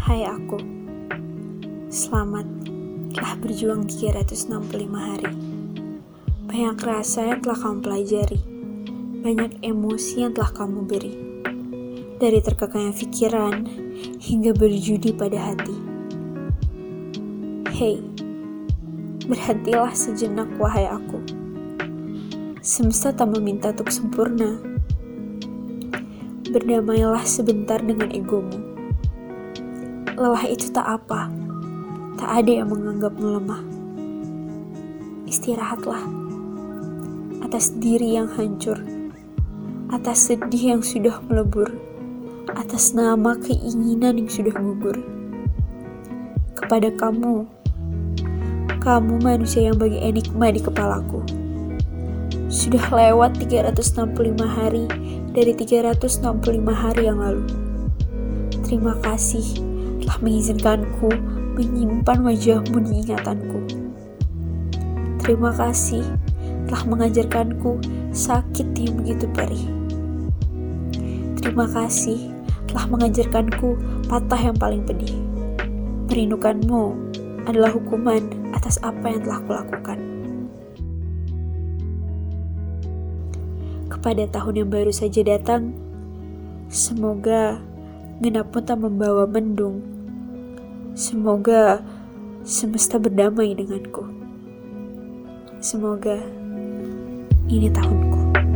Hai aku, selamat telah berjuang 365 hari. Banyak rasa yang telah kamu pelajari, banyak emosi yang telah kamu beri. Dari terkekangnya pikiran hingga berjudi pada hati. Hei, berhentilah sejenak wahai aku. Semesta tak meminta untuk sempurna. Berdamailah sebentar dengan egomu lelah itu tak apa. Tak ada yang menganggapmu lemah. Istirahatlah atas diri yang hancur, atas sedih yang sudah melebur, atas nama keinginan yang sudah gugur. Kepada kamu, kamu manusia yang bagi enigma di kepalaku. Sudah lewat 365 hari dari 365 hari yang lalu. Terima kasih telah mengizinkanku menyimpan wajahmu di ingatanku. Terima kasih telah mengajarkanku sakit yang begitu perih. Terima kasih telah mengajarkanku patah yang paling pedih. Merindukanmu adalah hukuman atas apa yang telah kulakukan. Kepada tahun yang baru saja datang, semoga genap pun tak membawa mendung Semoga semesta berdamai denganku. Semoga ini tahunku.